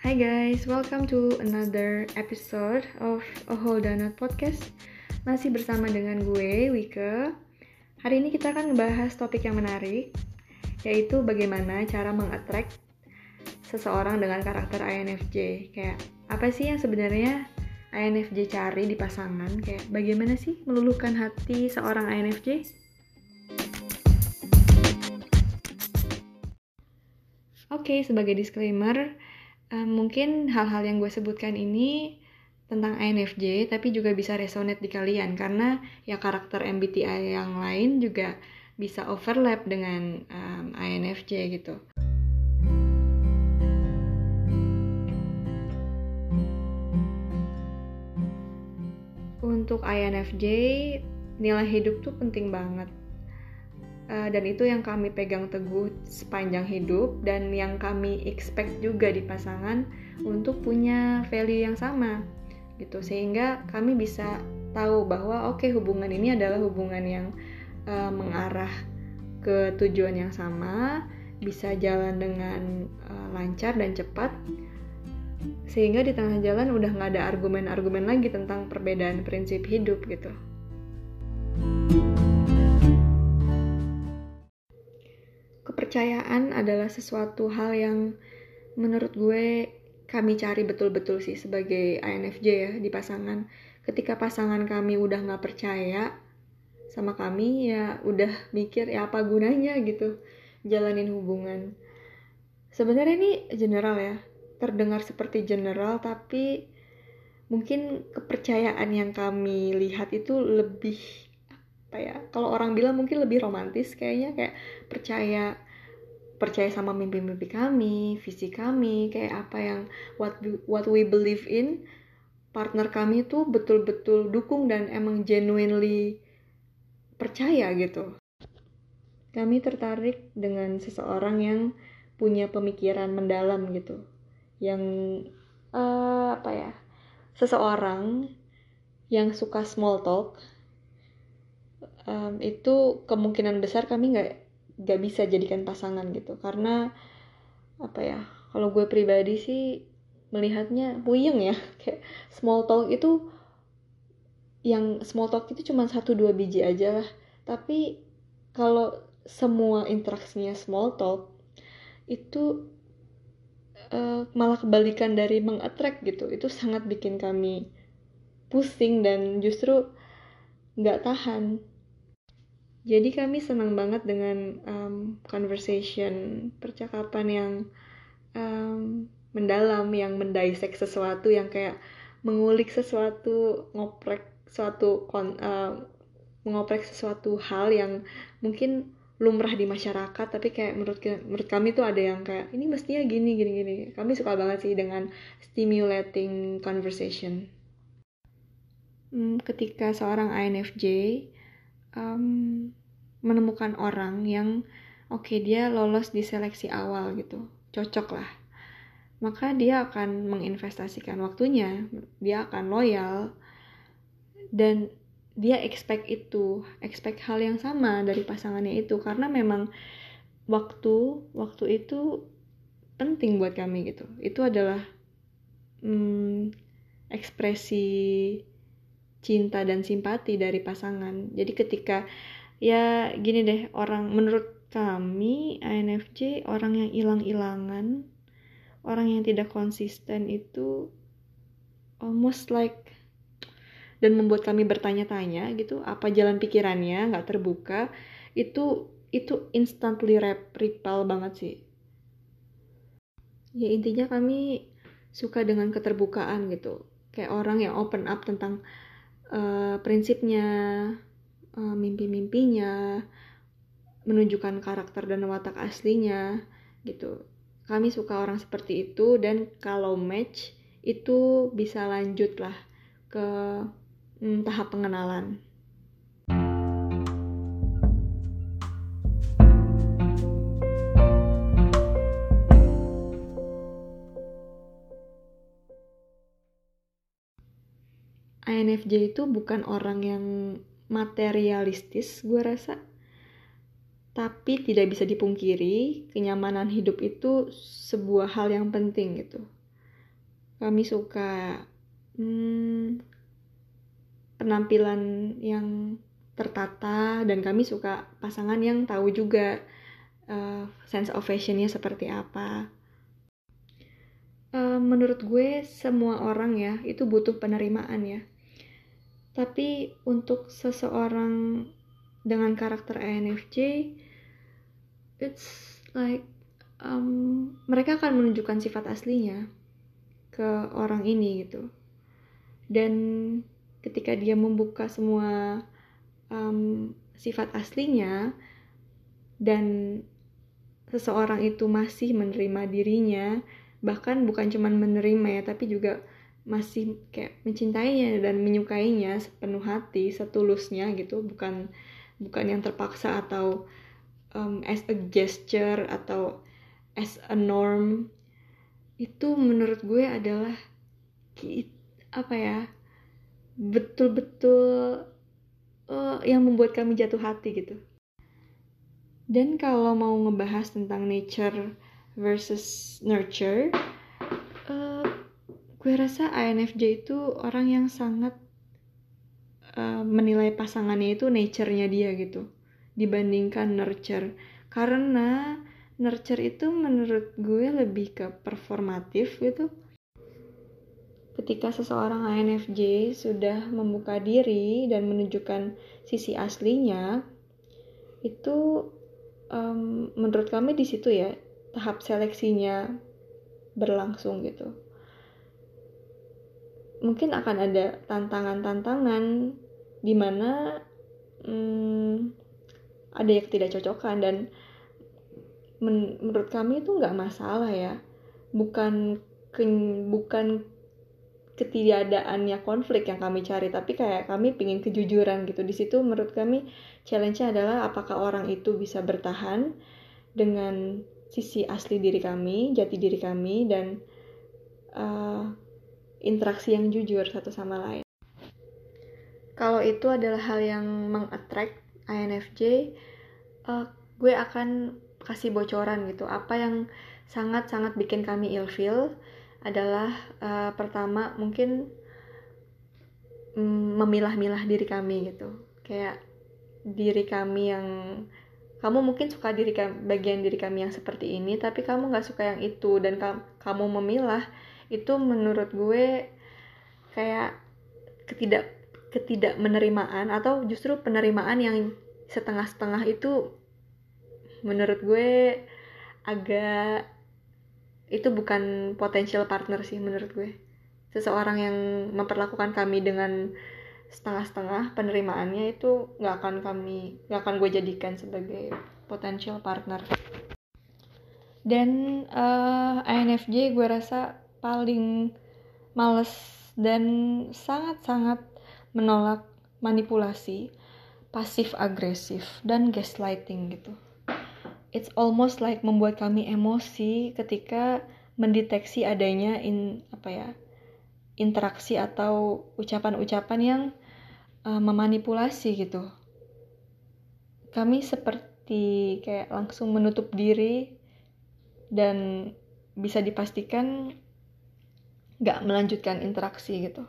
Hi guys, welcome to another episode of A Whole Donut Podcast. Masih bersama dengan gue, Wike. Hari ini kita akan ngebahas topik yang menarik, yaitu bagaimana cara mengattract seseorang dengan karakter INFJ. Kayak apa sih yang sebenarnya INFJ cari di pasangan? Kayak bagaimana sih meluluhkan hati seorang INFJ? Oke, okay, sebagai disclaimer, um, mungkin hal-hal yang gue sebutkan ini tentang INFJ, tapi juga bisa resonate di kalian karena ya karakter MBTI yang lain juga bisa overlap dengan um, INFJ gitu. Untuk INFJ, nilai hidup tuh penting banget dan itu yang kami pegang teguh sepanjang hidup dan yang kami expect juga di pasangan untuk punya value yang sama gitu sehingga kami bisa tahu bahwa oke okay, hubungan ini adalah hubungan yang uh, mengarah ke tujuan yang sama bisa jalan dengan uh, lancar dan cepat sehingga di tengah jalan udah nggak ada argumen-argumen lagi tentang perbedaan prinsip hidup gitu. Kepercayaan adalah sesuatu hal yang menurut gue kami cari betul-betul sih sebagai INFJ ya di pasangan. Ketika pasangan kami udah nggak percaya sama kami ya udah mikir ya apa gunanya gitu jalanin hubungan. Sebenarnya ini general ya, terdengar seperti general tapi mungkin kepercayaan yang kami lihat itu lebih apa ya kalau orang bilang mungkin lebih romantis kayaknya kayak percaya percaya sama mimpi-mimpi kami, visi kami, kayak apa yang what we, what we believe in, partner kami tuh betul-betul dukung dan emang genuinely percaya gitu. Kami tertarik dengan seseorang yang punya pemikiran mendalam gitu, yang uh, apa ya, seseorang yang suka small talk, um, itu kemungkinan besar kami nggak gak bisa jadikan pasangan gitu. Karena apa ya kalau gue pribadi sih melihatnya puyeng ya. Kayak small talk itu yang small talk itu cuma satu dua biji aja lah. Tapi kalau semua interaksinya small talk itu uh, malah kebalikan dari mengattract gitu. Itu sangat bikin kami pusing dan justru nggak tahan jadi kami senang banget dengan um, conversation, percakapan yang um, mendalam, yang mendisek sesuatu, yang kayak mengulik sesuatu, ngoprek suatu kon, uh, mengoprek sesuatu hal yang mungkin lumrah di masyarakat tapi kayak menurut menurut kami tuh ada yang kayak ini mestinya gini gini gini. Kami suka banget sih dengan stimulating conversation. Hmm, ketika seorang INFJ um, menemukan orang yang oke okay, dia lolos di seleksi awal gitu. Cocok lah. Maka dia akan menginvestasikan waktunya. Dia akan loyal. Dan dia expect itu expect hal yang sama dari pasangannya itu. Karena memang waktu waktu itu penting buat kami gitu. Itu adalah hmm, ekspresi cinta dan simpati dari pasangan. Jadi ketika ya gini deh orang menurut kami INFJ orang yang hilang-hilangan, orang yang tidak konsisten itu almost like dan membuat kami bertanya-tanya gitu apa jalan pikirannya nggak terbuka itu itu instantly rep repel banget sih ya intinya kami suka dengan keterbukaan gitu kayak orang yang open up tentang uh, prinsipnya, uh, mimpi-mimpinya, menunjukkan karakter dan watak aslinya gitu. Kami suka orang seperti itu dan kalau match itu bisa lanjut lah ke hmm, tahap pengenalan. INFJ itu bukan orang yang materialistis gue rasa tapi tidak bisa dipungkiri kenyamanan hidup itu sebuah hal yang penting gitu kami suka hmm, penampilan yang tertata dan kami suka pasangan yang tahu juga uh, sense of fashionnya seperti apa. Uh, menurut gue semua orang ya itu butuh penerimaan ya. Tapi untuk seseorang dengan karakter INFJ, it's like um, mereka akan menunjukkan sifat aslinya ke orang ini gitu. Dan ketika dia membuka semua um, sifat aslinya dan seseorang itu masih menerima dirinya bahkan bukan cuma menerima ya tapi juga masih kayak mencintainya dan menyukainya sepenuh hati setulusnya gitu. Bukan bukan yang terpaksa atau um, as a gesture atau as a norm. Itu menurut gue adalah apa ya betul-betul uh, yang membuat kami jatuh hati gitu. Dan kalau mau ngebahas tentang nature versus nurture, uh, gue rasa INFJ itu orang yang sangat uh, menilai pasangannya itu nature-nya dia gitu, dibandingkan nurture. Karena nurture itu menurut gue lebih ke performatif gitu. Ketika seseorang INFJ sudah membuka diri dan menunjukkan sisi aslinya, itu um, menurut kami di situ ya tahap seleksinya berlangsung gitu. Mungkin akan ada tantangan-tantangan di mana hmm, ada yang tidak cocokan dan men menurut kami itu nggak masalah ya. Bukan ke, bukan ketidakadaannya konflik yang kami cari tapi kayak kami pingin kejujuran gitu. Di situ menurut kami challenge-nya adalah apakah orang itu bisa bertahan dengan sisi asli diri kami jati diri kami dan uh, interaksi yang jujur satu sama lain. Kalau itu adalah hal yang mengattract INFJ uh, gue akan kasih bocoran gitu. Apa yang sangat-sangat bikin kami ilfeel adalah uh, pertama mungkin mm, memilah-milah diri kami gitu. Kayak diri kami yang kamu mungkin suka diri bagian diri kami yang seperti ini tapi kamu nggak suka yang itu dan ka kamu memilah itu menurut gue kayak ketidak ketidak menerimaan atau justru penerimaan yang setengah-setengah itu menurut gue agak itu bukan potensial partner sih menurut gue. Seseorang yang memperlakukan kami dengan setengah-setengah penerimaannya itu nggak akan kami nggak akan gue jadikan sebagai potensial partner. Dan uh, eh, INFJ gue rasa paling males dan sangat-sangat menolak manipulasi pasif agresif dan gaslighting gitu. It's almost like membuat kami emosi ketika mendeteksi adanya in apa ya interaksi atau ucapan-ucapan yang uh, memanipulasi gitu. Kami seperti kayak langsung menutup diri dan bisa dipastikan gak melanjutkan interaksi gitu.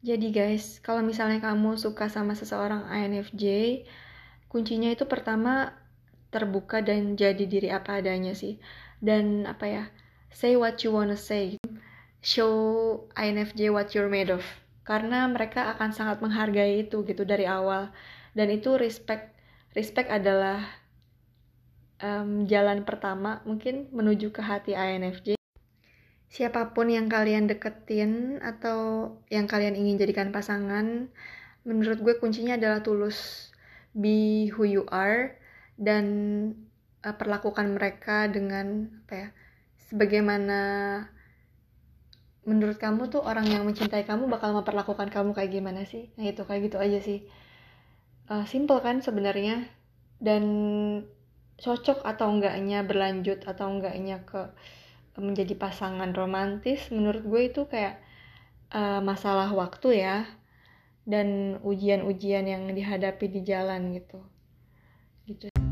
Jadi guys, kalau misalnya kamu suka sama seseorang INFJ, kuncinya itu pertama terbuka dan jadi diri apa adanya sih dan apa ya say what you wanna say show INFJ what you're made of karena mereka akan sangat menghargai itu gitu dari awal. Dan itu respect respect adalah um, jalan pertama mungkin menuju ke hati INFJ siapa pun yang kalian deketin atau yang kalian ingin jadikan pasangan menurut gue kuncinya adalah tulus. Be who you are dan uh, perlakukan mereka dengan apa ya sebagaimana menurut kamu tuh orang yang mencintai kamu bakal memperlakukan kamu kayak gimana sih? Nah itu kayak gitu aja sih. Uh, simple kan sebenarnya? Dan cocok atau enggaknya berlanjut atau enggaknya ke menjadi pasangan romantis menurut gue itu kayak uh, masalah waktu ya. Dan ujian-ujian yang dihadapi di jalan gitu. Thank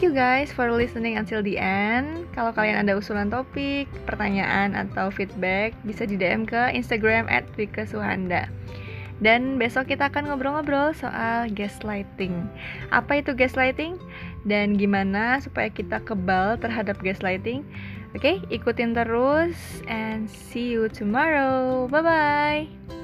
Thank you guys for listening until the end. Kalau kalian ada usulan topik, pertanyaan, atau feedback, bisa di DM ke Instagram at Suhanda. Dan besok kita akan ngobrol-ngobrol soal gaslighting. Apa itu gaslighting? Dan gimana supaya kita kebal terhadap gaslighting? Oke, okay, ikutin terus and see you tomorrow. Bye bye.